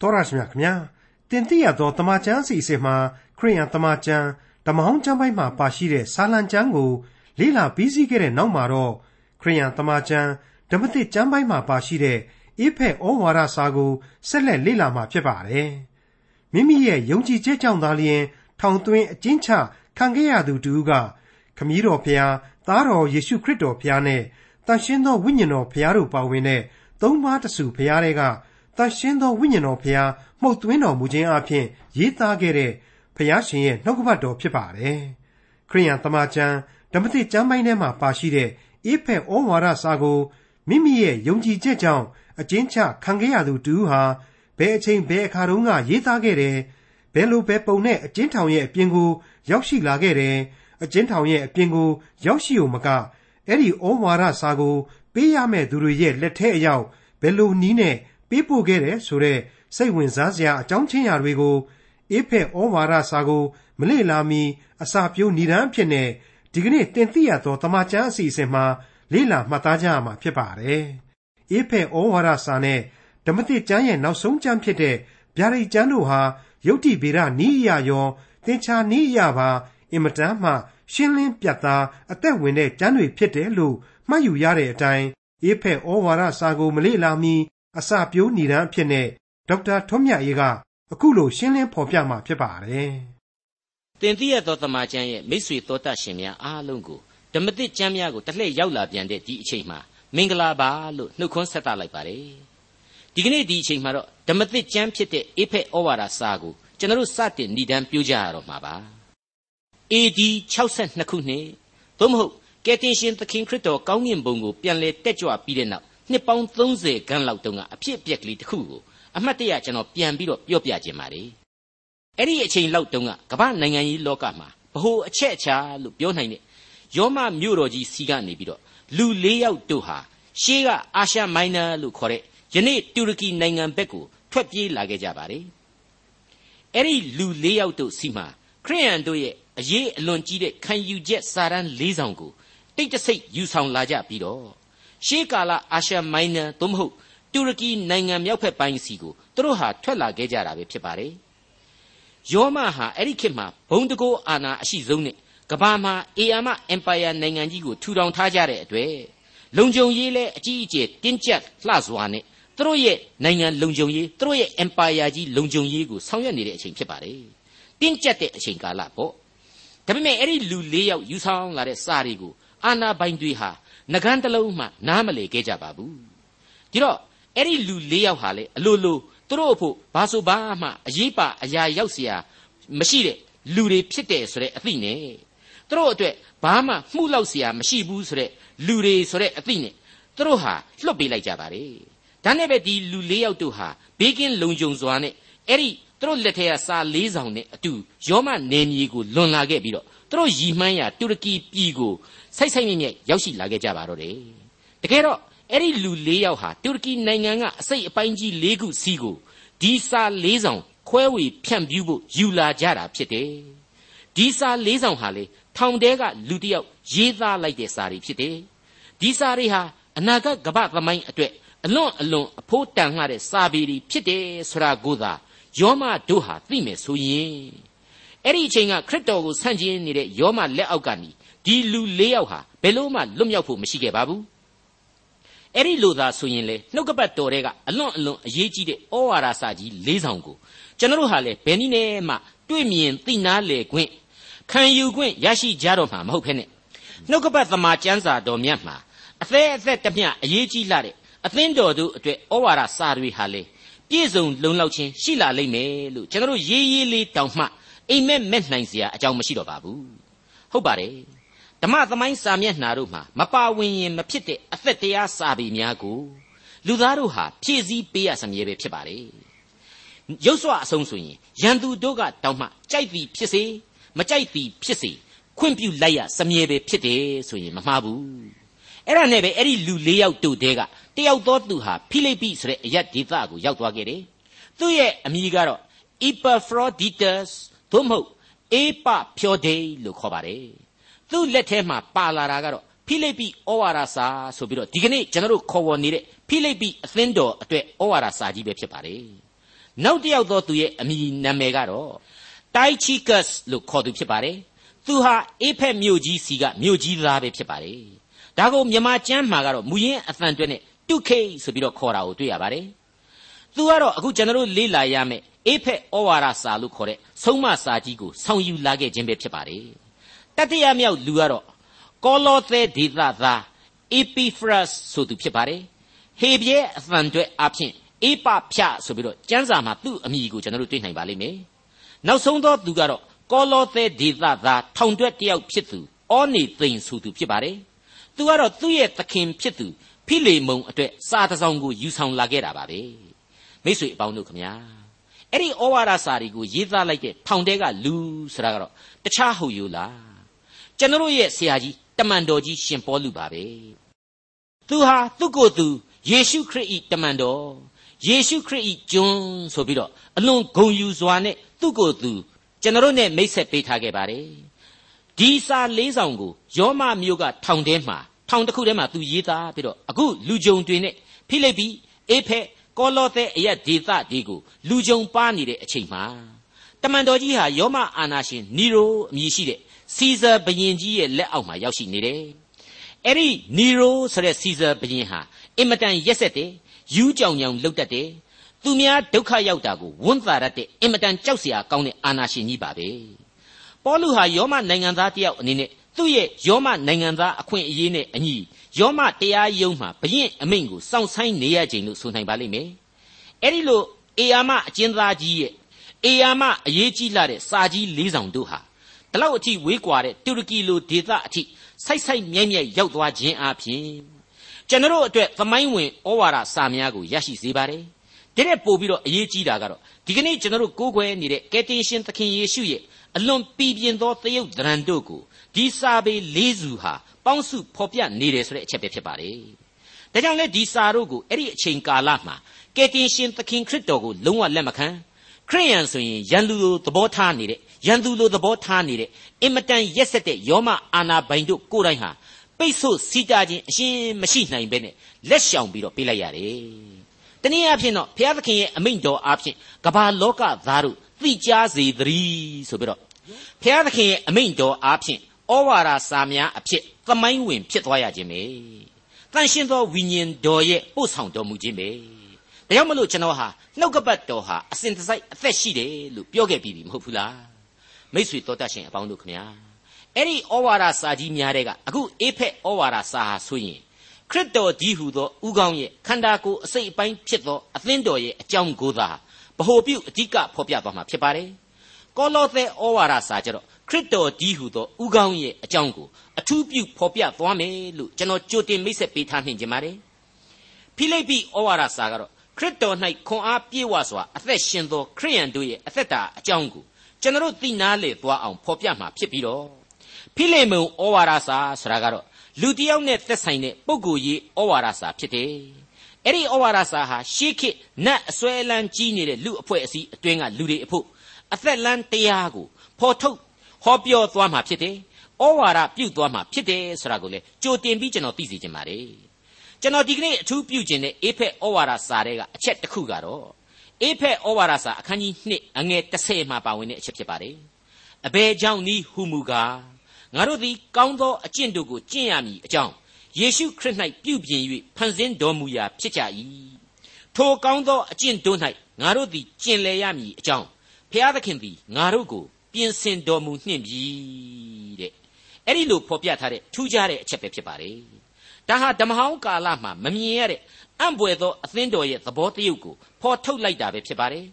တော်ရရှိမြခင်ဗျာတင်တိရသောတမန်ကျမ်းအစီအစဉ်မှာခရိယန်တမန်ကျမ်းဓမ္မဟောင်းကျမ်းပိုင်းမှာပါရှိတဲ့စာလံကျမ်းကို လေ့လာပြီးစီးခဲ့တဲ့နောက်မှာတော့ခရိယန်တမန်ကျမ်းဓမ္မသစ်ကျမ်းပိုင်းမှာပါရှိတဲ့အိဖက်ဩဝါဒစာကိုဆက်လက်လေ့လာမှာဖြစ်ပါတယ်မိမိရဲ့ယုံကြည်ချက်ကြောင့်သာလျှင် ထောင်သွင်းအကျဉ်းချခံခဲ့ရသူတူကခမည်းတော်ဖျားသားတော်ယေရှုခရစ်တော်ဖျားနဲ့တန်ရှင်းသောဝိညာဉ်တော်ဖျားတို့ပါဝင်တဲ့သုံးပါးတစုဖျားတွေက တန်ရှင်းသောဝိညာဉ်တော်ဖျားမှုတ်သွင်းတော်မူခြင်းအပြင်ရေးသားခဲ့တဲ့ဖျားရှင်ရဲ့နှုတ်ကပတ်တော်ဖြစ်ပါတယ်။ခရိယန်တမန်ကျမ်းဓမ္မသစ်ကျမ်းပိုင်းထဲမှာပါရှိတဲ့အေဖက်ဩဝါဒစာကိုမိမိရဲ့ယုံကြည်ချက်ကြောင့်အကျဉ်းချခံခဲ့ရသူတူဟာဘယ်အချိန်ဘယ်အခါတုန်းကရေးသားခဲ့တယ်ဘယ်လိုပဲပုံနဲ့အကျဉ်းထောင်ရဲ့အပြင်ကိုရောက်ရှိလာခဲ့တယ်အကျဉ်းထောင်ရဲ့အပြင်ကိုရောက်ရှိ ਉ မကအဲ့ဒီဩဝါဒစာကို ပေးရမယ့်သူတွေရဲ့လက်ထဲအရောက်ဘယ်လိုနီးနဲ့ ပေးပို့ခဲ့တယ်ဆိုတဲ့စိတ်ဝင်စားစရာအကြောင်းချင်းရာတွေကိုအေဖက်ဩဝါဒစာကို မလေ့လာမီအစာပြိုးဏ္ဍန်ဖြစ်နေဒီကနေ့တင်ပြရသောတမချန်းအစီအစဉ်မှာလေ့လာမှတ်သားကြရမှာဖြစ်ပါတယ်။အေဖက်ဩဝါဒစာနဲ့ဓမ္မသစ်ကျမ်းရဲ့နောက်ဆုံးကျမ်းဖြစ်တဲ့ဗျာဒိတ်ကျမ်းတို့ဟာယုတ်တိဗေဒနီးအရာရောသင်္ချာနီးအရာပါအင်မတန်မှ ရှင်းလင်းပြတ်သားအသက်ဝင်တဲ့ကျမ်းတွေဖြစ်တယ်လို့မှတ်ယူရတဲ့အတိုင်းအေဖက်ဩဝါဒစာကိုမလေ့လာမီ အစပြိုးဏ္ဍန်အဖြစ်နဲ့ဒေါက်တာထွန်းမြတ်ရေးကအခုလိုရှင်းလင်းဖော်ပြမှာဖြစ်ပါတယ်။တင်သိရသောတမန်ကျမ်းရဲ့မိတ်ဆွေတော်တတ်ရှင်များအားလုံးကိုဓမ္မသစ်ကျမ်းများကိုတစ်လှည့်ရောက်လာပြန်တဲ့ဒီအချိန်မှာမင်္ဂလာပါလို့နှုတ်ခွန်းဆက်သလိုက်ပါတယ်။ဒီကနေ့ဒီအချိန်မှာတော့ဓမ္မသစ်ကျမ်းဖြစ်တဲ့အေဖက်ဩဝါဒစာကိုကျွန်တော်တို့စတင်ဏ္ဍန်ပြကြရတော့မှာပါ။ AD 62ခုနှစ်သို့မဟုတ်ကယ်တင်ရှင်သခင်ခရစ်တော်ကောင်းကင်ဘုံကိုပြန်လဲတက်ကြွပြီးတဲ့နောက် နှစ်ပေါင်း30ခန်းလောက်တုန်းကအဖြစ်အပျက်ကလေးတစ်ခုကိုအမှတ်တရကျွန်တော်ပြန်ပြီးတော့ပြောပြခြင်းပါလေအဲ့ဒီအချိန်လောက်တုန်းကကမ္ဘာနိုင်ငံရေးလောကမှာဗဟိုအချက်အချာလို့ပြောနိုင်တဲ့ယောမမြို့တော်ကြီးစီကနေပြီးတော့လူ၄ယောက်တို့ဟာရှေးကအာရှမိုင်းနာလို့ခေါ်တဲ့ယနေ့တူရကီနိုင်ငံဘက်ကိုထွက်ပြေးလာခဲ့ကြပါတယ်အဲ့ဒီလူ၄ယောက်တို့စီမှာခရိယန်တို့ရဲ့အရေးအလွန်ကြီးတဲ့ခံယူချက်စာတမ်း၄ဆောင်ကိုတိတ်တဆိတ်ယူဆောင်လာကြပြီးတော့ ရှေးကာလအာရှမိုင်းနာသို့မဟုတ်တူရကီနိုင်ငံမြောက်ဘက်ပိုင်းစီကိုသူတို့ဟာထွက်လာခဲ့ကြတာပဲဖြစ်ပါတယ်ယောမဟာအဲ့ဒီခေတ်မှာဘုံတကိုးအာဏာအရှိဆုံးနဲ့ကဘာမှာအေယာမအင်ပါယာနိုင်ငံကြီးကိုထူထောင်ထားကြတဲ့အတွက်လုံခြုံရေးလဲအကြီးအကျယ်တင်းကျပ်လှစွာနဲ့သူတို့ရဲ့နိုင်ငံလုံခြုံရေးသူတို့ရဲ့အင်ပါယာကြီးလုံခြုံရေးကိုဆောင်ရွက်နေတဲ့အချိန်ဖြစ်ပါတယ်တင်းကျပ်တဲ့အချိန်ကာလပေါ့ဒါပေမဲ့အဲ့ဒီလူ၄ယောက်ယူဆောင်လာတဲ့စာတွေကိုအာနာပိုင်တွေဟာ ငကန်းတလုံးမှနားမလည်ခဲ့ကြပါဘူးဒီတော့အဲ့ဒီလူ၄ယောက်ဟာလေအလိုလိုသူတို့အဖို့ဘာဆိုဘာမှအရေးပါအရာရောက်เสียမရှိတဲ့လူတွေဖြစ်တယ်ဆိုတဲ့အသိနဲ့သူတို့အတွက်ဘာမှမှုလောက်เสียမရှိဘူးဆိုတဲ့လူတွေဆိုတဲ့အသိနဲ့သူတို့ဟာလွတ်ပေးလိုက်ကြပါလေဒါနဲ့ပဲဒီလူ၄ယောက်တို့ဟာဘေးကင်းလုံခြုံစွာနဲ့ အဲ့ဒီသူတို့လက်ထက်ကစာ၄ဆောင်နဲ့အတူယောမနယ်မြေကိုလွန်လာခဲ့ပြီးတော့သူတို့ရည်မှန်းရာတူရကီပြည်ကိုဆိုက်ဆိုက်မြဲ့မြဲ့ရောက်ရှိလာခဲ့ကြပါတော့တယ်တကယ်တော့အဲ့ဒီလူ၄ယောက်ဟာတူရကီနိုင်ငံကအစိတ်အပိုင်းကြီး၄ခုစီကိုဒီစာ၄ဆောင်ခွဲဝေဖြန့်ဖြူးဖို့ယူလာကြတာဖြစ်တယ်ဒီစာ၄ဆောင်ဟာလေထောင်တဲကလူတစ်ယောက်ရေးသားလိုက်တဲ့စာတွေဖြစ်တယ်ဒီစာတွေဟာအနာဂတ်ကမ္ဘာသမိုင်းအတွက်အလွန်အလွန်အဖိုးတန်လှတဲ့စာပေတွေဖြစ်တယ်ဆိုတာကိုသာ ယောမတို့ဟာသိမယ်ဆိုရင်အဲ့ဒီအချိန်ကခရစ်တော်ကိုဆန့်ကျင်နေတဲ့ယောမလက်အောက်ကနေဒီလူ၄ယောက်ဟာဘယ်လို့မှလွတ်မြောက်ဖို့မရှိခဲ့ပါဘူးအဲ့ဒီလိုသာဆိုရင်လေနှုတ်ကပတ်တော်တွေကအလွန်အလွန်အရေးကြီးတဲ့ဩဝါဒစာကြီး၄ဆောင်ကိုကျွန်တော်တို့ဟာလေဘယ်နည်းနဲ့မှတွေ့မြင်သိနာလေခွင့်ခံယူခွင့်ရရှိကြတော့မှာမဟုတ်ဖ ೇನೆ နှုတ်ကပတ်သမာကျမ်းစာတော်မြတ်မှာအသက်အသက်တမျှအရေးကြီးလာတဲ့အသင်းတော်တို့အတွက်ဩဝါဒစာတွေဟာလေ ပြည့်စုံလုံလောက်ခြင်းရှိလာလိမ့်မယ်လို့ကျွန်တော်တို့ရေးရေးလေးတောင်မှအိမ်မက်မက်နိုင်စရာအကြောင်းမရှိတော့ပါဘူးဟုတ်ပါတယ်ဓမ္မသမိုင်းစာမျက်နှာတို့မှာမပါဝင်ရင်မဖြစ်တဲ့အသက်တရားစာပေများကိုလူသားတို့ဟာဖြည့်ဆည်းပေးရစမြဲပဲဖြစ်ပါတယ်ရုပ်စွအဆုံးဆိုရင်ရန်သူတို့ကတောင်မှကြိုက်သည်ဖြစ်စေမကြိုက်သည်ဖြစ်စေခွင့်ပြုလိုက်ရစမြဲပဲဖြစ်တယ်ဆိုရင်မမှားဘူးအဲ့ဒါနဲ့ပဲအဲ့ဒီလူ၄ယောက်တို့တဲက တယောက်သောသူဟာဖိလိပ္ပိဆိုတဲ့အရက်ဒေသကိုရောက်သွားခဲ့တယ်သူ့ရဲ့အမည်ကတော့ Epaphroditus သို့မဟုတ်အေပဖြောဒေလို့ခေါ်ပါတယ်သူ့လက်ထဲမှာပါလာတာကတော့ဖိလိပ္ပိဩဝါဒစာဆိုပြီးတော့ဒီကနေ့ကျွန်တော်တို့ခေါ်ဝေါ်နေတဲ့ဖိလိပ္ပိအသင်းတော်အတွက်ဩဝါဒစာကြီးပဲဖြစ်ပါတယ်နောက်တစ်ယောက်သောသူရဲ့အမည်နာမည်ကတော့ Tychicus လို့ခေါ်သူဖြစ်ပါတယ်သူဟာအေဖက်မြို့ကြီးစီကမြို့ကြီးသားပဲဖြစ်ပါတယ်ဒါကိုမြန်မာကျမ်းမှာကတော့မူရင်းအသံတွဲနဲ့ တုခိဆိုပြီးတော့ခေါ်တာကိုတွေ့ရပါတယ်သူကတော့အခုကျွန်တော်တို့လေ့လာရမယ်အေဖက်ဩဝါဒစာလို့ခေါ်တဲ့ဆုံးမစာကြီးကိုဆောင်ယူလာခဲ့ခြင်းပဲဖြစ်ပါတယ်တတိယမြောက်လူကတော့ကောလောသဲဒေသသားအေပီဖရတ်ဆိုသူဖြစ်ပါတယ်ဟေပြဲအသံတွဲအဖြစ်အေပဖြဆိုပြီးတော့ကျမ်းစာမှာသူ့အမည်ကိုကျွန်တော်တို့တွေ့နိုင်ပါလိမ့်မယ်နောက်ဆုံးသောသူကတော့ကောလောသဲဒေသသားထောင်တွက်တယောက်ဖြစ်သူအောနေသိန်ဆိုသူဖြစ်ပါတယ်သူကတော့သူ့ရဲ့သခင်ဖြစ်သူ ဖိလေမုန်အတွက်စာတစ်စောင်ကိုယူဆောင်လာခဲ့တာပါပဲမိတ်ဆွေအပေါင်းတို့ခမညာအဲ့ဒီဩဝါဒစာတွေကိုရေးသားလိုက်တဲ့ထောင်တဲကလူဆိုတာကတော့တခြားဟုတ်ယူလားကျွန်တော်ရဲ့ဆရာကြီးတမန်တော်ကြီးရှင်ပေါလုပါပဲသူဟာသူ့ကိုယ်သူယေရှုခရစ်ဤတမန်တော်ယေရှုခရစ်ဤကျွန်ဆိုပြီးတော့အလွန်ဂုံယူစွာနဲ့သူ့ကိုယ်သူကျွန်တော်နဲ့မိတ်ဆက်ပေးထားခဲ့ပါတယ်ဒီစာလေးဆောင်ကိုယောမမျိုးကထောင်ထဲမှာ ထောင်တစ်ခုထဲမှာသူရေးသားပြီးတော့အခုလူကြုံတွေနဲ့ဖိလိပ္ပိအေဖက်ကောလောသဲအရက်ဒေသဒီကိုလူကြုံပါနေတဲ့အချိန်မှာတမန်တော်ကြီးဟာယောမအာနာရှင်နီရိုအမည်ရှိတဲ့စီဇာဘရင်ကြီးရဲ့လက်အောက်မှာရောက်ရှိနေတယ်အဲ့ဒီနီရိုဆိုတဲ့စီဇာဘရင်ဟာအင်မတန်ရက်ဆက်တယ်ယူးကြောင်ကြောင်လှုပ်တတ်တယ်သူများဒုက္ခရောက်တာကိုဝန်တာရတဲ့အင်မတန်ကြောက်စရာကောင်းတဲ့အာနာရှင်ကြီးပါပဲပေါလုဟာယောမနိုင်ငံသားတယောက်အနေနဲ့ သူ့ရဲ့ယောမနိုင်ငံသားအခွင့်အရေးနဲ့အညီယောမတရားယုံမှာဘရင်အမိန့်ကိုစောင့်ဆိုင်နေရခြင်းလို့ဆိုနိုင်ပါလိမ့်မယ်အဲ့ဒီလိုအေယာမအကျဉ်းသားကြီးရဲ့အေယာမအရေးကြီးလာတဲ့စာကြီး၄ဆောင်တို့ဟာဒီလောက်အထိဝေးကွာတဲ့တူရကီလိုဒေသအထိဆိုက်ဆိုက်မြိုက်မြိုက်ရောက်သွားခြင်းအပြင်ကျွန်တော်တို့အတွက်သမိုင်းဝင်ဩဝါဒစာများကိုရရှိစေပါတယ်ဒီတဲ့ပို့ပြီးတော့အရေးကြီးတာကတော့ဒီကနေ့ကျွန်တော်တို့ကိုးကွယ်နေတဲ့ကယ်တင်ရှင်သခင်ယေရှုရဲ့အလွန်ပြည်ပြင်းသောသရုပ်ဒရန်တို့ကို ဒီစာပေလေးစုဟာပေါင်းစုဖော်ပြနေတယ်ဆိုတဲ့အချက်ပဲဖြစ်ပါတယ်ဒါကြောင့်လေဒီစာတို့ကိုအဲ့ဒီအချိန်ကာလမှာကယ်တင်ရှင်သခင်ခရစ်တော်ကိုလုံးဝလက်မခံခရိယန်ဆိုရင်ရန်သူလိုသဘောထားနေတဲ့ရန်သူလိုသဘောထားနေတဲ့အင်မတန်ရက်ဆက်တဲ့ယောမအာနာပိုင်တို့ကိုယ်တိုင်ဟာပိတ်ဆို့စီးတာခြင်းအရှင်းမရှိနိုင်ပဲနဲ့လက်ရှောင်ပြီးတော့ပေးလိုက်ရတယ်။တနည်းအားဖြင့်တော့ဘုရားသခင်ရဲ့အမိန့်တော်အားဖြင့်ကမ္ဘာလောကသားတို့သိကြားစေသတည်းဆိုပြီးတော့ဘုရားသခင်ရဲ့အမိန့်တော်အားဖြင့် ဩဝါဒစာများအဖြစ်သမိုင်းဝင်ဖြစ်သွားရခြင်းပဲ။တန်ရှင်းသောဝိညာဉ်တော်ရဲ့ပို့ဆောင်တော်မူခြင်းပဲ။ဒါကြောင့်မလို့ကျွန်တော်ဟာနှုတ်ကပတ်တော်ဟာအစဉ်တစိုက်အသက်ရှိတယ်လို့ပြောခဲ့ပြီးပြီမဟုတ်ဘူးလား။မိတ်ဆွေတော်တတ်ရှင်အပေါင်းတို့ခမညာ။အဲ့ဒီဩဝါဒစာကြီးများတဲ့ကအခုအေဖက်ဩဝါဒစာဟာဆိုရင်ခရစ်တော်ကြီးဟူသောဥကောင်းရဲ့ခန္ဓာကိုယ်အစိတ်အပိုင်းဖြစ်သောအသင်းတော်ရဲ့အကြောင်းကိုသာဗဟိုပြုအဓိကဖော်ပြသွားမှာဖြစ်ပါတယ်။ကောလောသဲဩဝါဒစာကျတော့ ခရစ်တော်ကြီးဟူသောဥကောင်းရဲ့အကြောင်းကိုအထူးပြုဖော်ပြသွားမယ်လို့ကျွန်တော်ကြိုတင်မိတ်ဆက်ပေးထားနှင်ကြပါတယ်။ဖိလိပ္ပိဩဝါဒစာကတော့ခရစ်တော်၌ခွန်အားပြည့်ဝစွာအသက်ရှင်သောခရိယန်တို့ရဲ့အသက်တာအကြောင်းကိုကျွန်တော်သိနာလေသွားအောင်ဖော်ပြမှာဖြစ်ပြီးတော့ဖိလိမုန်ဩဝါဒစာဆိုတာကတော့လူတစ်ယောက်နဲ့သက်ဆိုင်တဲ့ပုဂ္ဂိုလ်ရေးဩဝါဒစာဖြစ်တယ်။အဲ့ဒီဩဝါဒစာဟာရှေးခေတ်နတ်အစွဲလန်းကြီးနေတဲ့လူအဖွဲ့အစည်းအတွင်းကလူတွေအဖို့အသက်လန်းတရားကိုဖော်ထုတ် ဟောပြောသွားမှာဖြစ်တယ်။ဩဝါဒပြုသွားမှာဖြစ်တယ်ဆိုတာကိုလေကြိုတင်ပြီးကျွန်တော်သိစေချင်ပါတယ်။ကျွန်တော်ဒီကနေ့အထူးပြုခြင်းတဲ့အေဖက်ဩဝါဒစာတွေကအချက်တစ်ခုကတော့အေဖက်ဩဝါဒစာအခန်းကြီး2အငယ်30မှာပါဝင်တဲ့အချက်ဖြစ်ပါတယ်။အဘယ်ကြောင့်ဤဟုမူကားငါတို့သည်ကောင်းသောအကျင့်တို့ကိုကျင့်ရမည်အကြောင်းယေရှုခရစ်၌ပြုပြင်၍ဖန်ဆင်းတော်မူရာဖြစ်ကြ၏ထိုကောင်းသောအကျင့်တို့၌ငါတို့သည်ကျင့်လည်ရမည်အကြောင်းဖျားသခင်သည်ငါတို့ကို ပြင်ဆင်တော်မူနှင့်ပြီတဲ့အဲ့ဒီလိုဖော်ပြထားတဲ့ထူးခြားတဲ့အချက်ပဲဖြစ်ပါတယ်ဒါဟာဓမ္မဟောင်းကာလမှာမမြင်ရတဲ့အံ့ပွေသောအသင်းတော်ရဲ့သဘောတရုပ်ကိုဖော်ထုတ်လိုက်တာပဲဖြစ်ပါတယ်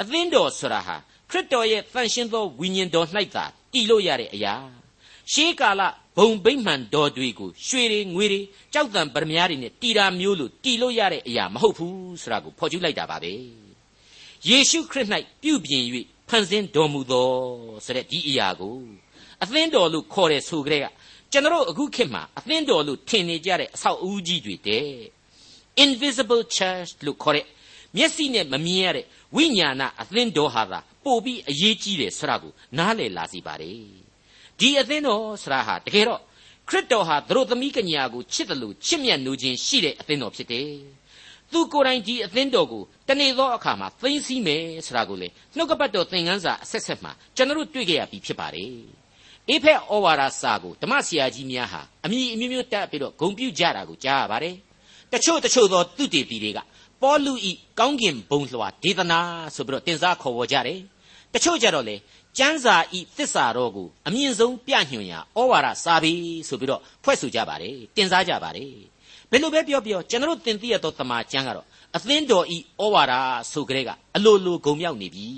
အသင်းတော်ဆိုတာဟာခရစ်တော်ရဲ့တန်ရှင်းသောဝိညာဉ်တော်၌သာတည်လို့ရတဲ့အရာရှေးကာလဘုံဗိမ့်မှန်တော်တွေကိုရွှေတွေငွေတွေကြောက်တံပရမများတွေနဲ့တီတာမျိုးလို့တီလို့ရတဲ့အရာမဟုတ်ဘူးဆိုတာကိုဖော်ကျူးလိုက်တာပါပဲယေရှုခရစ်၌ပြုပြင်၍ ဖန်ဆင်းတော်မူသောဆိုတဲ့ဒီအရာကိုအသင်းတော်လို့ခေါ်တဲ့ဆိုကြတဲ့ကကျွန်တော်အခုခေတ်မှာအသင်းတော်လို့ထင်နေကြတဲ့အဆောက်အဦကြီးတွေတဲ့ invisible church လို့ခေါ်တဲ့မျက်စိနဲ့မမြင်ရတဲ့ဝိညာဏအသင်းတော်ဟာသာပို့ပြီးအရေးကြီးတယ်ဆိုတာကိုနားလည်လာစီပါတယ်ဒီအသင်းတော်ဆရာဟာတကယ်တော့ခရစ်တော်ဟာသူတို့သမီးကညာကိုချစ်တယ်လို့ချစ်မြတ်နိုးခြင်းရှိတဲ့အသင်းတော်ဖြစ်တယ် သူကိုယ်တိုင်ဒီအသင်းတော်ကိုတနေ့သောအခါမှာသိမ်းဆည်းမယ်ဆိုတာကိုလေနှုတ်ကပတ်တော်သင်ခန်းစာအဆက်ဆက်မှာကျွန်တော်တို့တွေ့ကြရပြီဖြစ်ပါတယ်အေဖက်ဩဝါဒစာကိုဓမ္မဆရာကြီးများဟာအမိအမျိုးမျိုးတက်ပြီးတော့ဂုံပြုကြတာကိုကြားရပါတယ်တချို့တချို့သောသူတေတီတွေကပေါလုဤကောင်းကင်ဘုံလွှာဒေသနာဆိုပြီးတော့တင်စားခေါ်ဝေါ်ကြတယ်တချို့ကြတော့လေကျမ်းစာဤသစ္စာတော်ကိုအမြင့်ဆုံးပြညွှန်ရာဩဝါဒစာပေဆိုပြီးတော့ဖွဲ့ဆိုကြပါတယ်တင်စားကြပါတယ် ဘယ်လိုပဲပြောပြောကျွန်တော်တင်သိရသောတမန်ကျမ်းကတော့အသင်းတော်ဤဩဝါဒဆိုကြတဲ့ကအလိုလိုဂုံမြောက်နေပြီ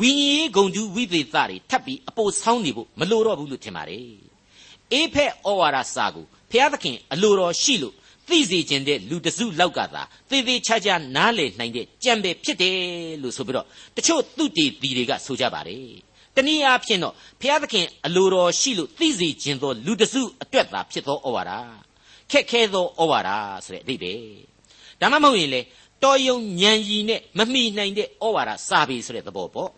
ဝိညာဉ်ရေးဂုံတူဝိသေသတွေထပ်ပြီးအပိုဆောင်းနေဖို့မလိုတော့ဘူးလို့ထင်ပါတယ်အေးဖက်ဩဝါဒစာကိုဖျားသခင်အလိုတော်ရှိလို့သိစေခြင်းတဲ့လူတစုလောက်ကသာသေသေးချာချာနားလည်နိုင်တဲ့ကြံပဲဖြစ်တယ်လို့ဆိုပြီးတော့တချို့သူတေတီတွေကဆိုကြပါတယ်တနည်းအားဖြင့်တော့ဘုရားသခင်အလိုတော်ရှိလို့သိစေခြင်းသောလူတစုအတွက်သာဖြစ်သောဩဝါဒ ခက်ခဲသောဩဝါဒဆိုတဲ့အဓိပ္ပာယ်ဒါမှမဟုတ်ရင်လေတော်ယုံညံရီနဲ့မမိနိုင်တဲ့ဩဝါဒစာပေဆိုတဲ့သဘောပေါ့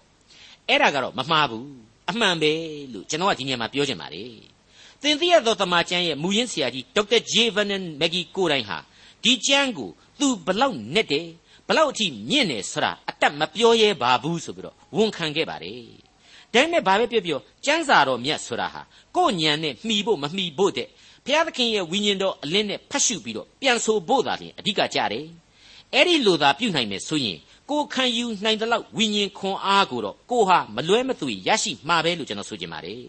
အဲ့ဒါကတော့မမှားဘူးအမှန်ပဲလို့ကျွန်တော်ကဒီနေရာမှာပြောချင်ပါတယ်သင်သိရသောတမန်ကျမ်းရဲ့မူရင်းဆရာကြီးဒေါက်တာဂျေဗန်နန်မက်ဂီကိုတိုင်ဟာဒီကျမ်းကိုသူဘလောက်နဲ့တယ်ဘလောက်အထိမြင့်တယ်ဆိုတာအတက်မပြောရဲပါဘူးဆိုပြီးတော့ဝန်ခံခဲ့ပါတယ်ဒါပေမဲ့ဘာပဲပြောပြောကျမ်းစာတော်မြတ်ဆိုတာဟာကိုယ်ညံနဲ့မှီဖို့မမှီဖို့တဲ့ ဘုရားသခင်ရဲ့ဝိညာဉ်တော်အလင်းနဲ့ဖတ်ရှုပြီးတော့ပြန်ဆိုဖို့သာလျှင်အဓိကကြတယ်အဲ့ဒီလိုသာပြုနိုင်မယ်ဆိုရင်ကိုခံယူနိုင်တဲ့လောက်ဝိညာဉ်ခွန်အားကိုတော့ကိုဟာမလွဲမသွေရရှိမှာပဲလို့ကျွန်တော်ဆိုချင်ပါတယ်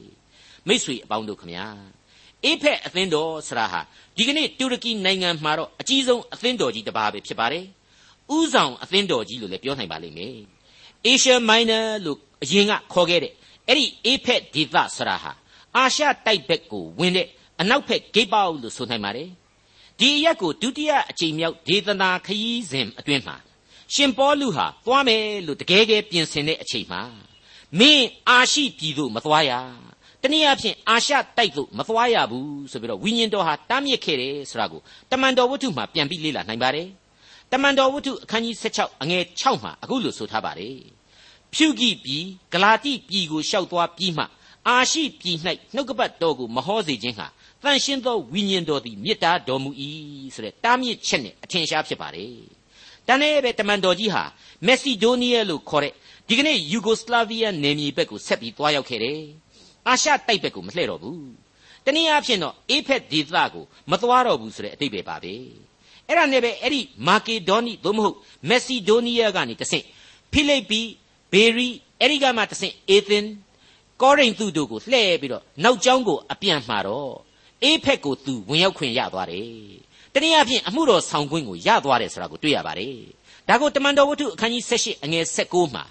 မိษွေအပေါင်းတို့ခမညာအေဖက်အသင်းတော်ဆရာဟာဒီကနေ့တူရကီနိုင်ငံမှာတော့အကြီးဆုံးအသင်းတော်ကြီးတစ်ပါးပဲဖြစ်ပါတယ်ဥဆောင်အသင်းတော်ကြီးလို့လည်းပြောနိုင်ပါလိမ့်မယ် Asia Minor လို့အရင်ကခေါ်ခဲ့တဲ့အဲ့ဒီအေဖက်ဒေသဆရာဟာအာရှတိုက်ဘက်ကိုဝင်တဲ့ အနောက်ဘက်ဂိတ်ပေါက်လို့ဆိုနိုင်ပါတယ်ဒီအရက်ကိုဒုတိယအကြိမ်မြောက်ဒေသနာခရီးစဉ်အတွင်းမှာရှင်ပေါလုဟာသွားမယ်လို့တကယ်ကယ်ပြင်ဆင်တဲ့အချိန်မှာမင်းအာရှိပြည်သို့မသွားရတနည်းအားဖြင့်အာရှတိုက်သို့မသွားရဘူးဆိုပြီးတော့ဝိညာဉ်တော်ဟာတားမြစ်ခဲ့တယ်ဆိုတာကိုတမန်တော်ဝတ္ထုမှာပြန်ပြီးလေ့လာနိုင်ပါတယ်တမန်တော်ဝတ္ထုအခန်းကြီး16အငယ်6မှာအခုလိုဆိုထားပါတယ်ဖြူကိပြည်ဂလာတိပြည်ကိုရှောက်သွားပြီးမှအာရှိပြည်၌နှုတ်ကပတ်တော်ကိုမဟောစေခြင်းဟာ တန်ရှင်းသောဝိညာဉ်တော်သည်မေတ္တာတော်မူ၏ဆိုတဲ့တားမြစ်ချက်နဲ့အထင်ရှားဖြစ်ပါတယ်။တန်တဲ့ပဲတမန်တော်ကြီးဟာမက်ဆီဒိုးနီးယားလို့ခေါ်တဲ့ဒီကနေ့ယူဂိုစလာဗီးယားနယ်မြေဘက်ကိုဆက်ပြီးသွားရောက်ခဲ့တယ်။အာရှတိုက်ဘက်ကိုမလှည့်တော့ဘူး။တနည်းအားဖြင့်တော့အေဖက်ဒေသကိုမသွားတော့ဘူးဆိုတဲ့အတိတ်ပဲပါပဲ။အဲ့ဒါနဲ့ပဲအဲ့ဒီမာကေဒေါနီသို့မဟုတ်မက်ဆီဒိုးနီးယားကနေတဆင့်ဖိလိပ္ပိဘေရီအဲ့ဒီကမှတဆင့်အေသင်ကောရိန္သုတို့ကိုလှည့်ပြီးတော့နောက်ကျောင်းကိုအပြန်မှာတော့ အေးဖက်ကိုသူဝင်ရောက်ခွင့်ရသွားတယ်။တနည်းအားဖြင့်အမှုတော်ဆောင်ခွင့်ကိုရသွားတယ်ဆိုတာကိုတွေ့ရပါတယ်။ဒါကိုတမန်တော်ဝတ္ထုအခန်းကြီး78အငယ်16မှာ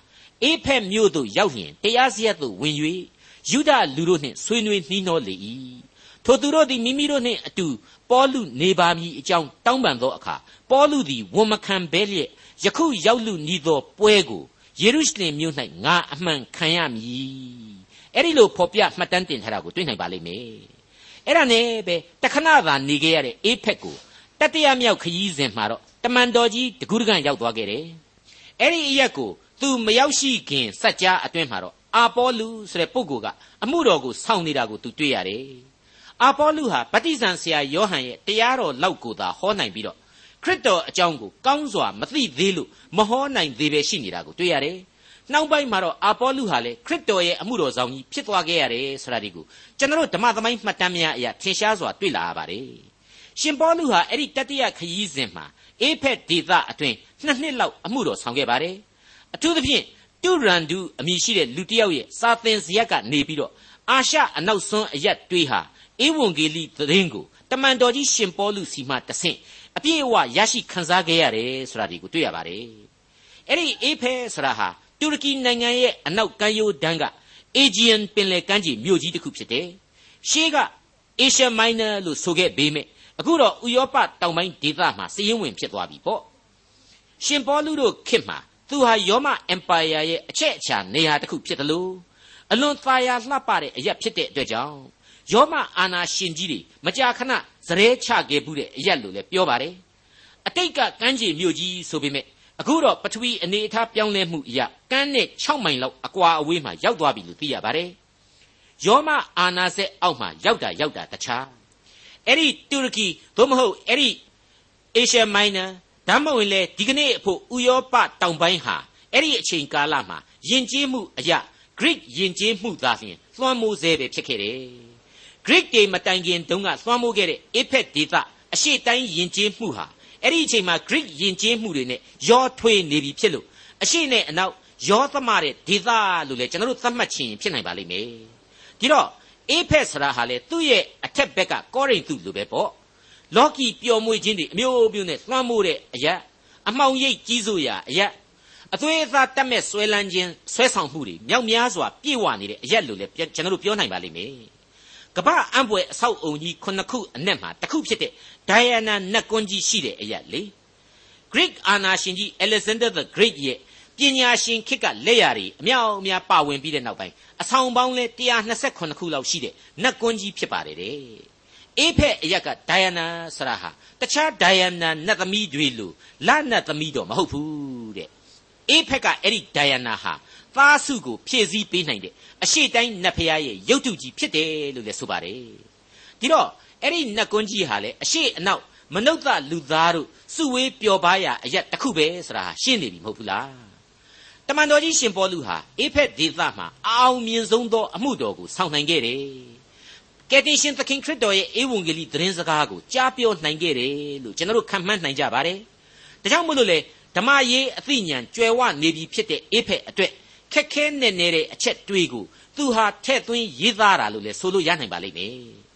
အေးဖက်မြို့သို့ရောက်ရင်တရားစရက်သို့ဝင်၍ယူဒလူတို့နှင့်ဆွေးနွေးနှီးနှောလေ၏။ထိုသူတို့သည်မိမိတို့နှင့်အတူပေါလုနေပါမည်အကြောင်းတောင်းပန်သောအခါပေါလုသည်ဝန်မခံဘဲလျက်ယခုရောက်လူနီးသောပွဲကိုယေရုရှလင်မြို့၌ငါအမှန်ခံရမည်။အဲ့ဒီလိုဖော်ပြမှတ်တမ်းတင်ထားတာကိုတွေ့နိုင်ပါလိမ့်မယ်။ အဲ့ဒါနဲ့ပဲတခဏသာနေခဲ့ရတဲ့အေးဖက်ကိုတတိယမြောက်ခရီးစဉ်မှာတော့တမန်တော်ကြီးတကူးတကန်ရောက်သွားခဲ့တယ်အဲ့ဒီအရက်ကိုသူမရောက်ရှိခင်စัจ जा အတွင်းမှာတော့အာပေါလုဆိုတဲ့ပုဂ္ဂိုလ်ကအမှုတော်ကိုစောင့်နေတာကိုသူတွေ့ရတယ်အာပေါလုဟာဗတ္တိဇံဆရာယောဟန်ရဲ့တရားတော်လောက်ကိုသာဟောနိုင်ပြီးတော့ခရစ်တော်အကြောင်းကိုကောင်းစွာမသိသေးလို့မဟောနိုင်သေးပဲရှိနေတာကိုတွေ့ရတယ် နောက်ပိုင်းမှာတော့အာပေါလုဟာလည်းခရစ်တော်ရဲ့အမှုတော်ဆောင်ကြီးဖြစ်သွားခဲ့ရတယ်ဆိုတာဒီကိုကျွန်တော်ဓမ္မသမိုင်းမှတ်တမ်းများအရာထင်ရှားစွာတွေ့လာရပါတယ်ရှင်ပေါလုဟာအဲ့ဒီတတိယခရီးစဉ်မှာအေဖက်ဒေသအတွင်းနှစ်နှစ်လောက်အမှုတော်ဆောင်ခဲ့ပါတယ်အထူးသဖြင့်တူရန်ဒူအမည်ရှိတဲ့လူတစ်ယောက်ရဲ့စာသင်စရက်ကနေပြီးတော့အာရှအနောက်စွန်းအရက်တွေးဟာဧဝံဂေလိသတင်းကိုတမန်တော်ကြီးရှင်ပေါလုစီမှတဆင့်အပြည့်အဝရရှိခံစားခဲ့ရတယ်ဆိုတာဒီကိုတွေ့ရပါတယ်အဲ့ဒီအေဖဲဆိုတာဟာ တူရကီနိုင်ငံရဲ့အနောက်ကမ်းရိုးတန်းကအေဂျီယန်ပင်လယ်ကမ်းခြေမြို့ကြီးတစ်ခုဖြစ်တယ်။ရှေးကအေရှမိုင်းနာလို့ဆိုခဲ့ပေမဲ့အခုတော့ဥရောပတောင်ပိုင်းဒေသမှာစည်ရင်ဝင်ဖြစ်သွားပြီပေါ့။ရှင်ပေါလုတို့ခေတ်မှာသူဟာယောမအင်ပါယာရဲ့အချက်အချာနေရာတစ်ခုဖြစ်တယ်လို့အလွန်သာယာလှပတဲ့အရက်ဖြစ်တဲ့အတွက်ကြောင့်ယောမအာနာရှင်ကြီးတွေမကြာခဏဇရဲချခဲ့မှုတဲ့အရက်လို့လည်းပြောပါတယ်။အတိတ်ကကမ်းခြေမြို့ကြီးဆိုပေမဲ့ အခုတော့ပထဝီအနေအထားပြောင်းလဲမှုအရကန်းနဲ့6မိုင်လောက်အကွာအဝေးမှာရောက်သွားပြီလို့သိရပါတယ်။ယောမအာနာစက်အောက်မှာရောက်တာရောက်တာတခြား။အဲ့ဒီတူရကီသို့မဟုတ်အဲ့ဒီအေရှ ia မိုင်နာဒဒါမှမဟုတ်လေဒီကနေ့အဖို့ဥရောပတောင်ပိုင်းဟာအဲ့ဒီအချိန်ကာလမှာယဉ်ကျေးမှုအရာ Greek ယဉ်ကျေးမှုသာလျှင်လွှမ်းမိုးစေပဲဖြစ်ခဲ့တယ်။ Greek တွေမတိုင်ခင်တုန်းကလွှမ်းမိုးခဲ့တဲ့ Apex ဒေသအရှေ့တိုင်းယဉ်ကျေးမှုဟာ အဲ့ဒီအချိန်မှာ Greek ယဉ်ကျေးမှုတွေနဲ့ရောထွေးနေပြီဖြစ်လို့အရှေ့နဲ့အနောက်ရောသမတဲ့ဒေသလို့လေကျွန်တော်တို့သတ်မှတ်ခြင်းဖြစ်နိုင်ပါလိမ့်မယ်။ဒီတော့ Apex ဆိုတာဟာလေသူ့ရဲ့အထက်ဘက်ကကောရိန္သုလိုပဲပေါ့။လော်ကီပျော်မွေ့ခြင်းတွေအမျိုးမျိုးနဲ့လွှမ်းမိုးတဲ့အရာအမှောင်ရိပ်ကြီးစိုးရာအရာအသွေးအသားတက်မဲ့ဆွဲလန်းခြင်းဆွဲဆောင်မှုတွေမြောက်များစွာပြည့်ဝနေတဲ့အရက်လို့လည်းကျွန်တော်တို့ပြောနိုင်ပါလိမ့်မယ်။ကမ္ဘာအံ့ဖွယ်အဆောက်အုံကြီးခုနှစ်ခုအနက်မှာတစ်ခုဖြစ်တဲ့ Diana နတ်ကွန်းကြီးရှိတဲ့အရက်လေ။ Greek အာနာရှင်ကြီး Alexander the Great ရဲ့ပညာရှင်ခေတ်ကလက်ရာတွေအမြောက်အများပါဝင်ပြီးတဲ့နောက်ပိုင်းအဆောင်ပေါင်းလဲ128ခုလောက်ရှိတဲ့နတ်ကွန်းကြီးဖြစ်ပါတယ်တဲ့။အေးဖက်အရက်က Diana ဆရာဟာတခြား Diana နတ်သမီးတွေလိုလနတ်သမီးတော့မဟုတ်ဘူးတဲ့အေးဖက်ကအဲ့ဒီဒိုင်ယာနာဟာသားစုကိုဖြည့်ဆည်းပေးနိုင်တဲ့အရှိတိုင်းနတ်ဖျားရဲ့ရုပ်တုကြီးဖြစ်တယ်လို့လည်းဆိုပါတယ်ဒီတော့ အဲ့ဒီနတ်ကွန်းကြီးဟာလေအရှိအနောက်မနုဿလူသားတို့စုဝေးပျော်ပါးရာအရက်တစ်ခုပဲဆိုတာရှင်းနေပြီမဟုတ်ဘူးလားတမန်တော်ကြီးရှင်ပေါလုဟာအေဖက်ဒေသမှာအအောင်မြင်ဆုံးသောအမှုတော်ကိုဆောင်နိုင်ခဲ့တယ်ကယ်တင်ရှင်သခင်ခရစ်တော်ရဲ့ဧဝံဂေလိသတင်းစကားကိုကြားပြောနိုင်ခဲ့တယ်လို့ကျွန်တော်တို့ခံမှန်းနိုင်ကြပါတယ်ဒါကြောင့်မို့လို့လေဓမ္မရေးအသိဉာဏ်ကြွယ်ဝနေပြီဖြစ်တဲ့အေဖက်အတွက်ခက်ခဲနဲ့နေတဲ့အချက်တွေးကိုသူဟာထဲ့သွင်းရေးသားတာလို့လည်းဆိုလို့ရနိုင်ပါလိမ့်မယ်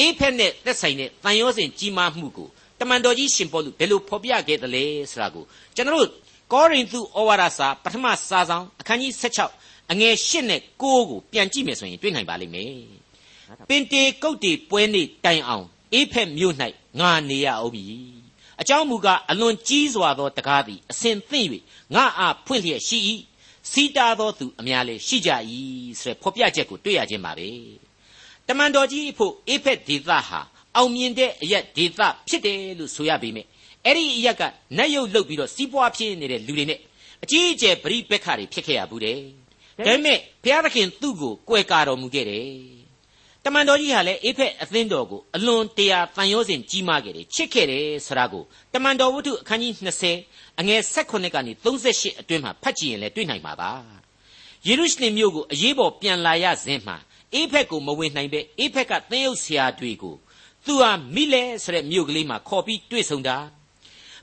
အေဖက်နဲ့သက်ဆိုင်တဲ့တန်ရောစဉ်ကြီးမားမှုကိုတမန်တော်ကြီးရှင်ပေါလုဘယ်လိုဖော်ပြခဲ့သလဲဆိုတာကိုကျွန်တော်တို့ကောရိန္သုဩဝါဒစာပထမစာဆောင်အခန်းကြီး16အငယ်8နဲ့9ကိုပြန်ကြည့်မယ်ဆိုရင်တွေ့နိုင်ပါလိမ့်မယ်ပင်တေကုတ်တီပွဲနေ့တိုင်အောင်အေဖက်မြို့၌ငါနေရအောင်ပြီအကြောင်းမူကားအလွန်ကြီးစွာသောတကားသည်အစဉ်သင့်၍ငါအားဖွင့်လျက်ရှိ၏စီတာသောသူအများလည်းရှိကြ၏ဆိုတဲ့ဖော်ပြချက်ကိုတွေ့ရခြင်းပါပဲ တမန်တော်ကြီးအဖို့အေဖက်ဒေသဟာအောင်မြင်တဲ့အရက်ဒေသဖြစ်တယ်လို့ဆိုရပေမယ့်အဲ့ဒီအရက်ကနတ်ရုပ်လုတ်ပြီးတော့စီးပွားဖြစ်နေတဲ့လူတွေနဲ့အကြီးအကျယ်ပရိပက္ခတွေဖြစ်ခဲ့ရဘူးတဲ့ဒါပေမဲ့ဘုရားသခင်သူ့ကိုကွယ်ကာတော်မူခဲ့တယ်တမန်တော်ကြီးဟာလည်းအေဖက်အသင်းတော်ကိုအလွန်တရာတန်ရောစဉ်ကြီးမားခဲ့တယ်ချစ်ခဲ့တယ်ဆိုတာကိုတမန်တော်ဝတ္ထုအခန်းကြီး20အငယ်16ကနေ38အတွင်းမှာဖတ်ကြည့်ရင်လည်းတွေ့နိုင်ပါပါယေရုရှလင်မြို့ကိုအရေးပေါ်ပြန်လာရစဉ်မှာ အေဖက်ကိုမဝင်နိုင်ပဲအေဖက်ကသင်းရုပ်ဆရာတွေကိုသူဟာမိလဲဆိုတဲ့မြို့ကလေးမှာခေါ်ပြီးတွေ့ဆုံတာ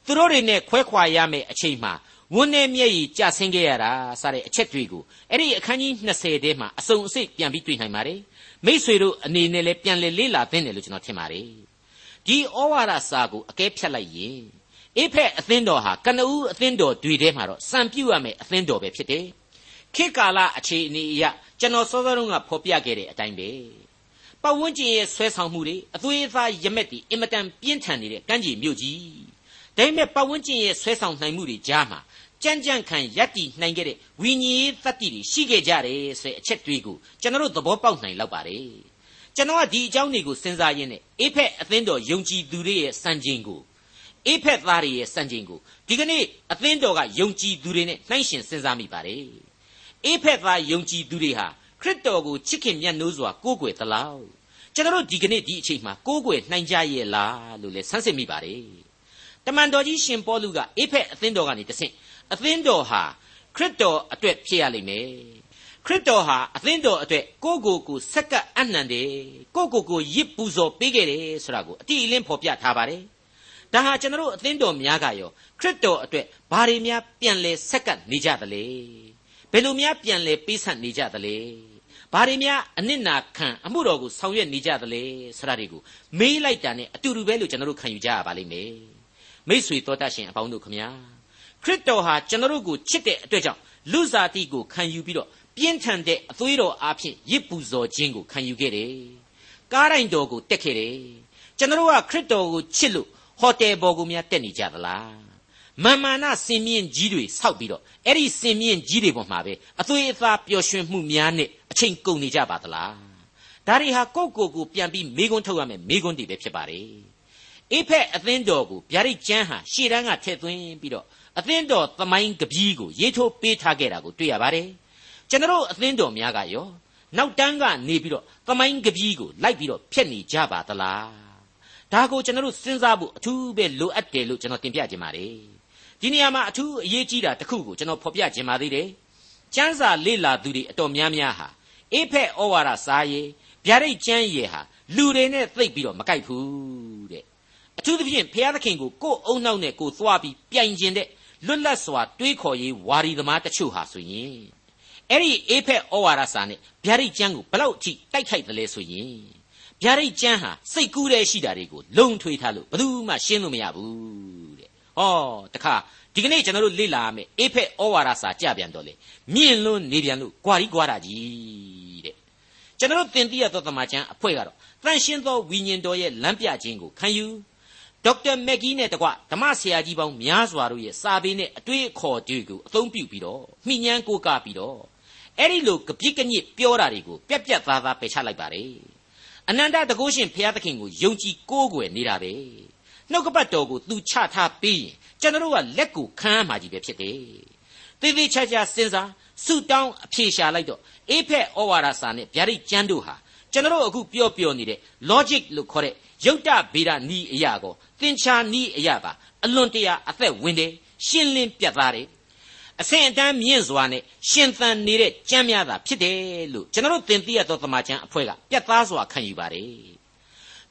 သူတို့တွေနဲ့ခွဲခွာရမယ့်အချိန်မှာဝန်းနေမျက်ရည်ကျဆင်းခဲ့ရတာစတဲ့အချက်တွေကိုအဲ့ဒီအခန်းကြီး20ထဲမှာအစုံအစိတ်ပြန်ပြီးတွေ့နိုင်ပါတယ်မိษွေတို့အနေနဲ့လည်းပြန်လေလေးလာသင့်တယ်လို့ကျွန်တော်ထင်ပါတယ်ဒီဩဝါဒစာကိုအကဲဖြတ်လိုက်ရင်အေဖက်အသင်းတော်ဟာကနဦးအသင်းတော်တွေထဲမှာတော့စံပြုတ်ရမယ်အသင်းတော်ပဲဖြစ်တယ် ခေတ်ကာလအခြေအနေအရကျွန်တော်စောစောတုန်းကဖော်ပြခဲ့တဲ့အတိုင်းပဲပတ်ဝန်းကျင်ရဲ့ဆွဲဆောင်မှုတွေအသွေးအသားရမက်တွေအင်မတန်ပြင်းထန်နေတဲ့ကမ်းခြေမြို့ကြီးဒါပေမဲ့ပတ်ဝန်းကျင်ရဲ့ဆွဲဆောင်နိုင်မှုတွေကြားမှာကြမ်းကြမ်းခံယက်တီနိုင်ခဲ့တဲ့ဝိညာဉ်ရေးသတ္တိတွေရှိခဲ့ကြတယ်ဆိုတဲ့အချက်တွေကိုကျွန်တော်တို့သဘောပေါက်နိုင်လောက်ပါတယ်ကျွန်တော်ကဒီအကြောင်းတွေကိုစဉ်းစားရင်းနဲ့အေဖက်အသင်းတော်ယုံကြည်သူတွေရဲ့စံချိန်ကိုအေဖက်သားတွေရဲ့စံချိန်ကိုဒီကနေ့အသင်းတော်ကယုံကြည်သူတွေနဲ့နှိုင်းယှဉ်စဉ်းစားမိပါတယ် အေဖက်သားယုံကြည်သူတွေဟာခရစ်တော်ကိုချစ်ခင်မြတ်နိုးစွာကိုးကွယ်သလားကျွန်တော်တို့ဒီကနေ့ဒီအချိန်မှာကိုးကွယ်နိုင်ကြရဲ့လားလို့လည်းဆန်းစစ်မိပါတယ်တမန်တော်ကြီးရှင်ပေါလုကအေဖက်အသင်းတော်ကနေတဆင့်အသင်းတော်ဟာခရစ်တော်အတွက်ဖြစ်ရလိမ့်မယ်ခရစ်တော်ဟာအသင်းတော်အတွက်ကိုယ့်ကိုယ်ကိုဆက်ကပ်အနှံတယ်ကိုယ့်ကိုယ်ကိုရစ်ပူဇော်ပေးခဲ့တယ်ဆိုတာကိုအတိအလင်းဖော်ပြထားပါတယ်ဒါဟာကျွန်တော်တို့အသင်းတော်များကရောခရစ်တော်အတွက်ဘာတွေများပြန်လဲဆက်ကပ်နေကြသလဲ ဘယ်လိုများပြန်လဲပေးဆပ်နေကြသလဲဘာတွေများအနစ်နာခံအမှုတော်ကိုဆောင်ရွက်နေကြသလဲဆိုတာတွေကိုမေးလိုက်တာနဲ့အတူတူပဲလို့ကျွန်တော်တို့ခံယူကြရပါလိမ့်မယ်မိษွေတော်တတ်ရှင်အပေါင်းတို့ခမညာခရစ်တော်ဟာကျွန်တော်တို့ကိုချစ်တဲ့အတွက်ကြောင့်လူစားတိကိုခံယူပြီးတော့ပြင်းထန်တဲ့အသွေးတော်အားဖြင့်ရစ်ပူဇော်ခြင်းကိုခံယူခဲ့တယ်။ကားတိုင်းတော်ကိုတက်ခဲ့တယ်။ကျွန်တော်တို့ကခရစ်တော်ကိုချစ်လို့ဟိုတယ်ပေါ်ကိုများတက်နေကြသလား။ မာမာနစင်မြင့်ကြီးတွေဆောက်ပြီးတော့အဲ့ဒီစင်မြင့်ကြီးတွေပေါ်မှာပဲအသွေးအသားပျော်ရွှင်မှုများနဲ့အချိန်ကုန်နေကြပါသလား။ဒါတွေဟာကိုယ့်ကိုယ်ကိုပြန်ပြီးမေခွန်းထုတ်ရမယ်မေခွန်းတွေပဲဖြစ်ပါတယ်။အိဖက်အသင်းတော်ကိုဗျာဒိတ်ကျမ်းဟာရှေ့တန်းကထည့်သွင်းပြီးတော့အသင်းတော်သမိုင်းကပီးကိုရေးထိုးပေးထားခဲ့တာကိုတွေ့ရပါတယ်ကျွန်တော်အသင်းတော်များကရောနောက်တန်းကနေပြီးတော့သမိုင်းကပီးကိုလိုက်ပြီးတော့ဖျက်နေကြပါသလားဒါကိုကျွန်တော်တို့စဉ်းစားဖို့အထူးပဲလိုအပ်တယ်လို့ကျွန်တော်တင်ပြခြင်းပါတယ် ဒီနေရာမှာအထူးအရေးကြီးတာတစ်ခုကိုကျွန်တော်ဖော်ပြခြင်းပါသေးတယ်ကျမ်းစာလေ့လာသူတွေအတော်များများဟာအေဖက်ဩဝါဒစာရေးဗျာဒိတ်ကျမ်းရေဟာလူတွေနဲ့သိပ်ပြီးတော့မကိုက်ဘူးတဲ့အထူးသဖြင့်ဘုရားသခင်ကိုကိုယ်အုံနှောက်နဲ့ကိုယ်သွားပြီးပြိုင်ကျင်တဲ့လွတ်လပ်စွာတွေးခေါ်ရေးဝါဒီသမားတချို့ဟာဆိုရင်အဲ့ဒီအေဖက်ဩဝါဒစာနဲ့ဗျာဒိတ်ကျမ်းကိုဘလောက်အထိတိုက်ခိုက်တယ်လဲဆိုရင်ဗျာဒိတ်ကျမ်းဟာစိတ်ကူးတဲ့ရှိတာတွေကိုလုံထွေးထားလို့ဘယ်သူမှရှင်းလို့မရဘူးတဲ့ ဟောတခါဒီကနေ့ကျွန်တော်တို့လေ့လာရမယ်အေဖက်ဩဝါဒစာကြပြန်တော့လေမြင့်လွန်းနေပြန်လို့ကြွာရီကြွာတာကြီးတဲ့ကျွန်တော်တို့သင်သိရသောသမာကျမ်းအဖွဲ့ကတော့တန်ရှင်းသောဝိညာဉ်တော်ရဲ့လမ်းပြခြင်းကိုခံယူဒေါက်တာမက်ဂီနဲ့တကွဓမ္မဆရာကြီးပေါင်းများစွာတို့ရဲ့စာပေနဲ့အတွေ့အခေါ်တွေကိုအသုံးပြုပြီးတော့မိညမ်းကိုးကားပြီးတော့အဲ့ဒီလိုကပြစ်ကညစ်ပြောတာတွေကိုပြက်ပြက်သားသားပယ်ချလိုက်ပါတယ်အနန္တတကုရှင်ဘုရားသခင်ကိုယုံကြည်ကိုးကွယ်နေတာပဲ နှုတ်ကပတ်တော်ကိုသူချထားပြီးရင်ကျွန်တော်တို့ကလက်ကိုခံရမှာကြီးပဲဖြစ်တယ်သေသေးချာချာစဉ်းစားဆုတောင်းအဖြေရှာလိုက်တော့အေဖက်ဩဝါဒစာနဲ့ဗျာဒိတ်ကျမ်းတို့ဟာကျွန်တော်တို့အခုပြောပြောနေတဲ့ logic လို့ခေါ်တဲ့ယုတ်တဗေဒနီးအရာကိုသင်္ချာနီးအရာပါအလွန်တရာအသက်ဝင်တယ်ရှင်းလင်းပြတ်သားတယ်အဆင့်အတန်းမြင့်စွာနဲ့ရှင်သန်နေတဲ့ကျမ်းများသာဖြစ်တယ်လို့ကျွန်တော်တို့သင်သိရသောသမာကျမ်းအဖွဲ့ကပြတ်သားစွာခံယူပါတယ်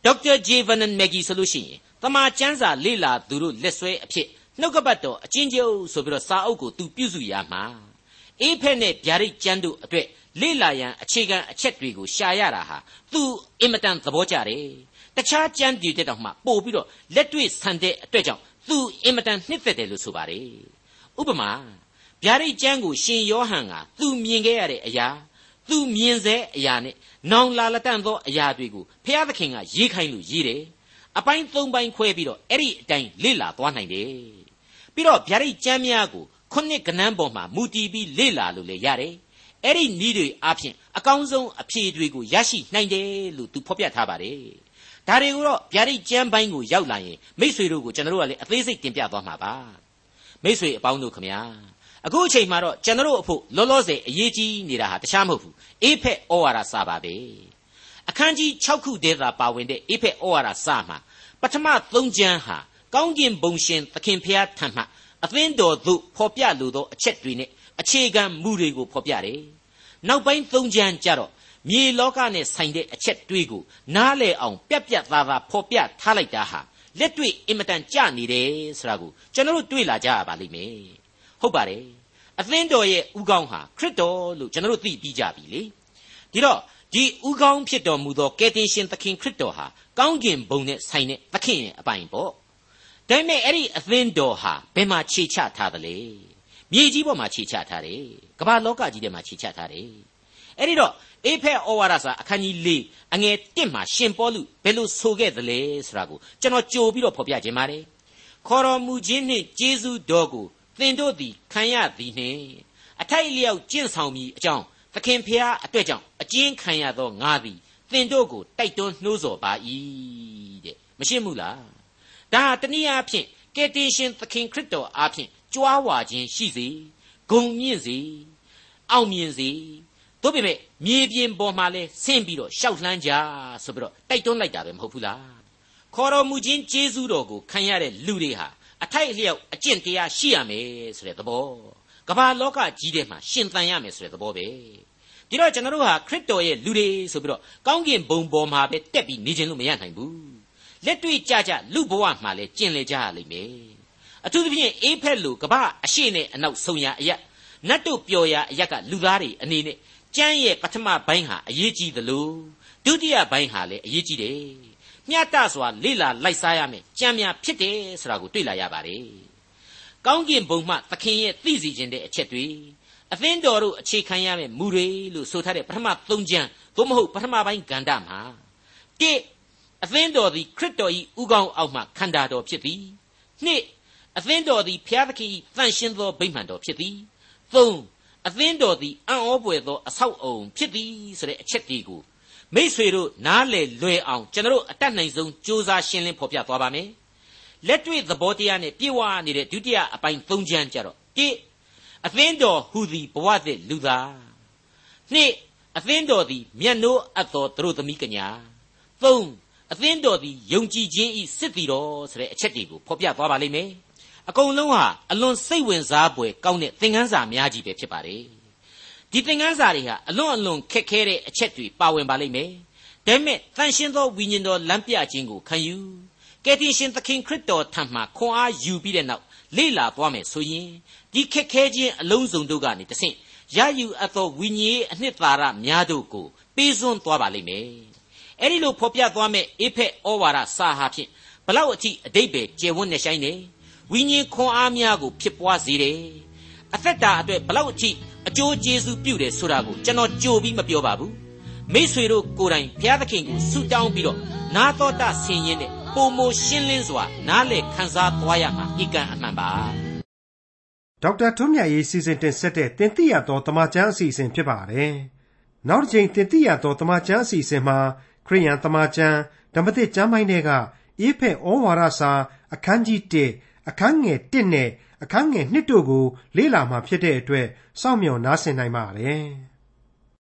ဒေါက်တာဂျေဗန်နန်မက်ဂီဆိုလို့ရှိရင် တမန်ကျမ်းစာလေ့လာသူတို့လက်ဆွဲအဖြစ်နှုတ်ကပတ်တော်အချင်းချင်းဆိုပြီးတော့စာအုပ်ကိုသူပြုစုရမှာအေးဖက်နဲ့ဗျာဒိတ်ကျမ်းတို့အတွက်လေ့လာရန်အခြေခံအချက်တွေကိုရှာရတာဟာသူအင်မတန်သဘောကျတယ်တခြားကျမ်းတွေတဲ့တောင်မှပို့ပြီးတော့လက်တွေ့ဆန်တဲ့အတွက်ကြောင့်သူအင်မတန်နှစ်သက်တယ်လို့ဆိုပါတယ်ဥပမာဗျာဒိတ်ကျမ်းကိုရှင်ယောဟန်ကသူမြင်ခဲ့ရတဲ့အရာသူမြင်စေအရာနဲ့နောင်လာလက်တန့်သောအရာတွေကိုဖျားသခင်ကရေးခိုင်းလို့ရေးတယ် အပိုင်း၃ပိုင်းခွဲပြီးတော့အဲ့ဒီအတိုင်းလေ့လာသွားနိုင်တယ်ပြီးတော့ဗျာဒိတ်ကျမ်းများကိုခုနှစ်ကဏ္ဍပေါ်မှာမူတည်ပြီးလေ့လာလို့လည်းရတယ်အဲ့ဒီနည်းတွေအပြင်အကောင်းဆုံးအဖြေတွေကိုရရှိနိုင်တယ်လို့သူဖော်ပြထားပါတယ်ဒါတွေကိုတော့ဗျာဒိတ်ကျမ်းပိုင်းကိုရောက်လာရင်မိษွေတို့ကိုကျွန်တော်တို့ကလည်းအသေးစိတ်တင်ပြသွားမှာပါမိษွေအပေါင်းတို့ခမညာအခုအချိန်မှာတော့ကျွန်တော်တို့အဖို့လောလောဆယ်အရေးကြီးနေတာဟာတခြားမဟုတ်ဘူးအေးဖက်ဩဝါဒစာပါပဲ အခန်းကြီး6ခုတည်းသာပါဝင်တဲ့အေးဖက်ဩဝါဒစာမှာပထမ3ကျမ်းဟာကောင်းကင်ဘုံရှင်သခင်ဖျားထံမှအသင်းတော်သို့ဖော်ပြလိုသောအချက်တွေနဲ့အခြေခံမူတွေကိုဖော်ပြတယ်နောက်ပိုင်း3ကျမ်းကြတော့မြေလောကနဲ့ဆိုင်တဲ့အချက်တွေကိုနားလည်အောင်ပြက်ပြက်သားသားဖော်ပြထားလိုက်တာဟာလက်တွေ့အင်မတန်ကြနေတယ်ဆိုတာကိုကျွန်တော်တို့တွေ့လာကြရပါလိမ့်မယ်ဟုတ်ပါတယ်အသင်းတော်ရဲ့ဥကောင်းဟာခရစ်တော်လို့ကျွန်တော်တို့သိပြီးကြပြီလေ ဒီတော့ဒီဥကောင်းဖြစ်တော်မူသောကယ်တင်ရှင်သခင်ခရစ်တော်ဟာကောင်းကင်ဘုံနဲ့ဆိုင်တဲ့သခင်ရဲ့အပိုင်ပေါ့ဒါပေမဲ့အဲ့ဒီအသင်းတော်ဟာဘယ်မှာခြေချထားသလဲမြေကြီးပေါ်မှာခြေချထားတယ်ကမ္ဘာလောကကြီးထဲမှာခြေချထားတယ်အဲ့ဒီတော့အေဖက်ဩဝါဒစာအခန်းကြီး၄အငယ်1မှာရှင်ပေါလုဘယ်လိုဆိုခဲ့သလဲဆိုတာကိုကျွန်တော်ကြိုပြီးတော့ဖော်ပြခြင်းပါတယ်ခေါ်တော်မူခြင်းနှင့်ကျေးဇူးတော်ကိုသင်တို့သည်ခံရသည်နှင့်အထိုက်လျောက်ကျင့်ဆောင်မည်အကြောင်းသခင်ဖျားအတွက်ကြောင့်အ ကျဉ်းခံရသောငါသည်သင်တို့ကိုတိုက်တွန်းနှိုးဆော်ပါ၏တဲ့မရှင်းဘူးလားဒါတနည်းအားဖြင့်ကယ်တင်ရှင်သခင်ခရစ်တော်အားဖြင့်ကြွားဝါခြင်းရှိစေဂုံမြင့်စေအောင်မြင်စေတို့ပေမဲ့မြေပြင်ပေါ်မှာလဲဆင့်ပြီးတော့ရှောက်လှမ်းကြဆိုပြီးတော့တိုက်တွန်းလိုက်တာပဲမဟုတ်ဘူးလားခေါ်တော်မူခြင်းကျေးဇူးတော်ကိုခံရတဲ့လူတွေဟာအထိုက်အလျောက်အကျင့်တရားရှိရမယ်ဆိုတဲ့သဘောကမ္ဘာလောကကြီးထဲမှာရှင်သန်ရမယ်ဆိုတဲ့သဘောပဲ ဒီတော့ကျွန်တော်တို့ဟာခရစ်တော်ရဲ့လူတွေဆိုပြီးတော့ကောင်းကင်ဘုံပေါ်မှာပဲတက်ပြီးနေခြင်းလို့မရနိုင်ဘူးလက်တွေ့ကြကြလူဘဝမှာလဲကျင့်လေကြရလိမ့်မယ်အထူးသဖြင့်အေးဖက်လူကမ္ဘာအရှိနဲ့အနောက်ဆုံရအရက်နတ်တို့ပျော်ရာအရက်ကလူသားတွေအနေနဲ့ကျမ်းရဲ့ပထမပိုင်းဟာအရေးကြီးသလိုဒုတိယပိုင်းဟာလည်းအရေးကြီးတယ်မျှတစွာလေ့လာလိုက်စားရမယ်ကြံများဖြစ်တယ်ဆိုတာကိုတွေ့လာရပါတယ်ကောင်းကင်ဘုံမှသခင်ရဲ့သိစီခြင်းတဲ့အချက်တွေ အသင်းတော်တို့အခြေခံရမယ့်မူတွေလို့ဆိုထားတဲ့ပထမ၃ကျမ်းသို့မဟုတ်ပထမပိုင်းကန္တမှာတိအသင်းတော်သည်ခရစ်တော်၏ဥကောင်းအောက်မှခန္ဓာတော်ဖြစ်သည်နှစ်အသင်းတော်သည်ဖျားသခင်၏တန်ရှင်းသောဗိမာန်တော်ဖြစ်သည်သုံးအသင်းတော်သည်အံ့ဩပွေသောအဆောက်အုံဖြစ်သည်ဆိုတဲ့အချက်ဒီကိုမိษွေတို့နားလေလွယ်အောင်ကျွန်တော်အတတ်နိုင်ဆုံးစ조사ရှင်းလင်းဖော်ပြသွားပါမယ်လက်တွေ့သဘောတရားနဲ့ပြေဝနေတဲ့ဒုတိယအပိုင်း၃ချမ်းကြတော့၁ အသင်းတော်ဟူသည်ဘဝသစ်လူသားနှစ်အသင်းတော်သည်မျက်နှိုးအပ်သောသူတို့သမီးကညာသုံးအသင်းတော်သည်ယုံကြည်ခြင်းဤစစ်တီတော်ဆိုတဲ့အချက်တွေကိုဖော်ပြသွားပါလိမ့်မယ်အကုန်လုံးဟာအလွန်စိတ်ဝင်စားဖွယ်ကောင်းတဲ့သင်ခန်းစာများကြီးပဲဖြစ်ပါတယ်ဒီသင်ခန်းစာတွေဟာအလွန်အလွန်ခက်ခဲတဲ့အချက်တွေပါဝင်ပါလိမ့်မယ်ဒါပေမဲ့တန်ရှင်းသောဝိညာဉ်တော်လမ်းပြခြင်းကိုခံယူကယ်တင်ရှင်သခင်ခရစ်တော်ထံမှခွန်အားယူပြီးတဲ့နောက်လေ့လာသွားမယ်ဆိုရင်ဒီခက်ခဲခြင်းအလုံးစုံတို့ကနေတဆင့်ရယူအပ်သောဝိညာဉ်ရေးအနှစ်သာရများတို့ကိုပေးစွန်းသွားပါလိမ့်မယ်အဲ့ဒီလိုဖော်ပြသွားမဲ့အေဖက်ဩဝါဒစာဟာဖြင့်ဘလောက်အထိအတိတ်ပဲကျေဝန်းနေဆိုင်နေဝိညာဉ်ခွန်အားများကိုဖြစ်ပွားစေတယ်အသက်တာအတွက်ဘလောက်အထိအကျိုးကျေးဇူးပြုတယ်ဆိုတာကိုကျွန်တော်ကြိုပြီးမပြောပါဘူးမိษွေတို့ကိုယ်တိုင်ဘုရားသခင်ကိုဆုတောင်းပြီးတော့နာတော်တာဆင်ရင်တဲ့ပုံမရှင်းလင်းစွာနားလေခန်းစားသွားရမှာဤကံအမှန်ပါ ဒေါက်တာထွန်းမြတ်ရေးစီစဉ်တင်ဆက်တဲ့တင်ပြရသောတမချန်းအစီအစဉ်ဖြစ်ပါတယ်နောက်တစ်ချိန်တင်ပြရသောတမချန်းအစီအစဉ်မှာခရိယန်တမချန်းဓမ္မသစ်ကျမ်းပိုင်းတွေကအေဖက်ဩဝါဒစာ အခန်းကြီး1အခန်းငယ်1နဲ့အခန်းငယ်2တို့ကိုလေ့လာမှာဖြစ်တဲ့အတွက်စောင့်မျှော်နားဆင်နိုင်ပါတယ်။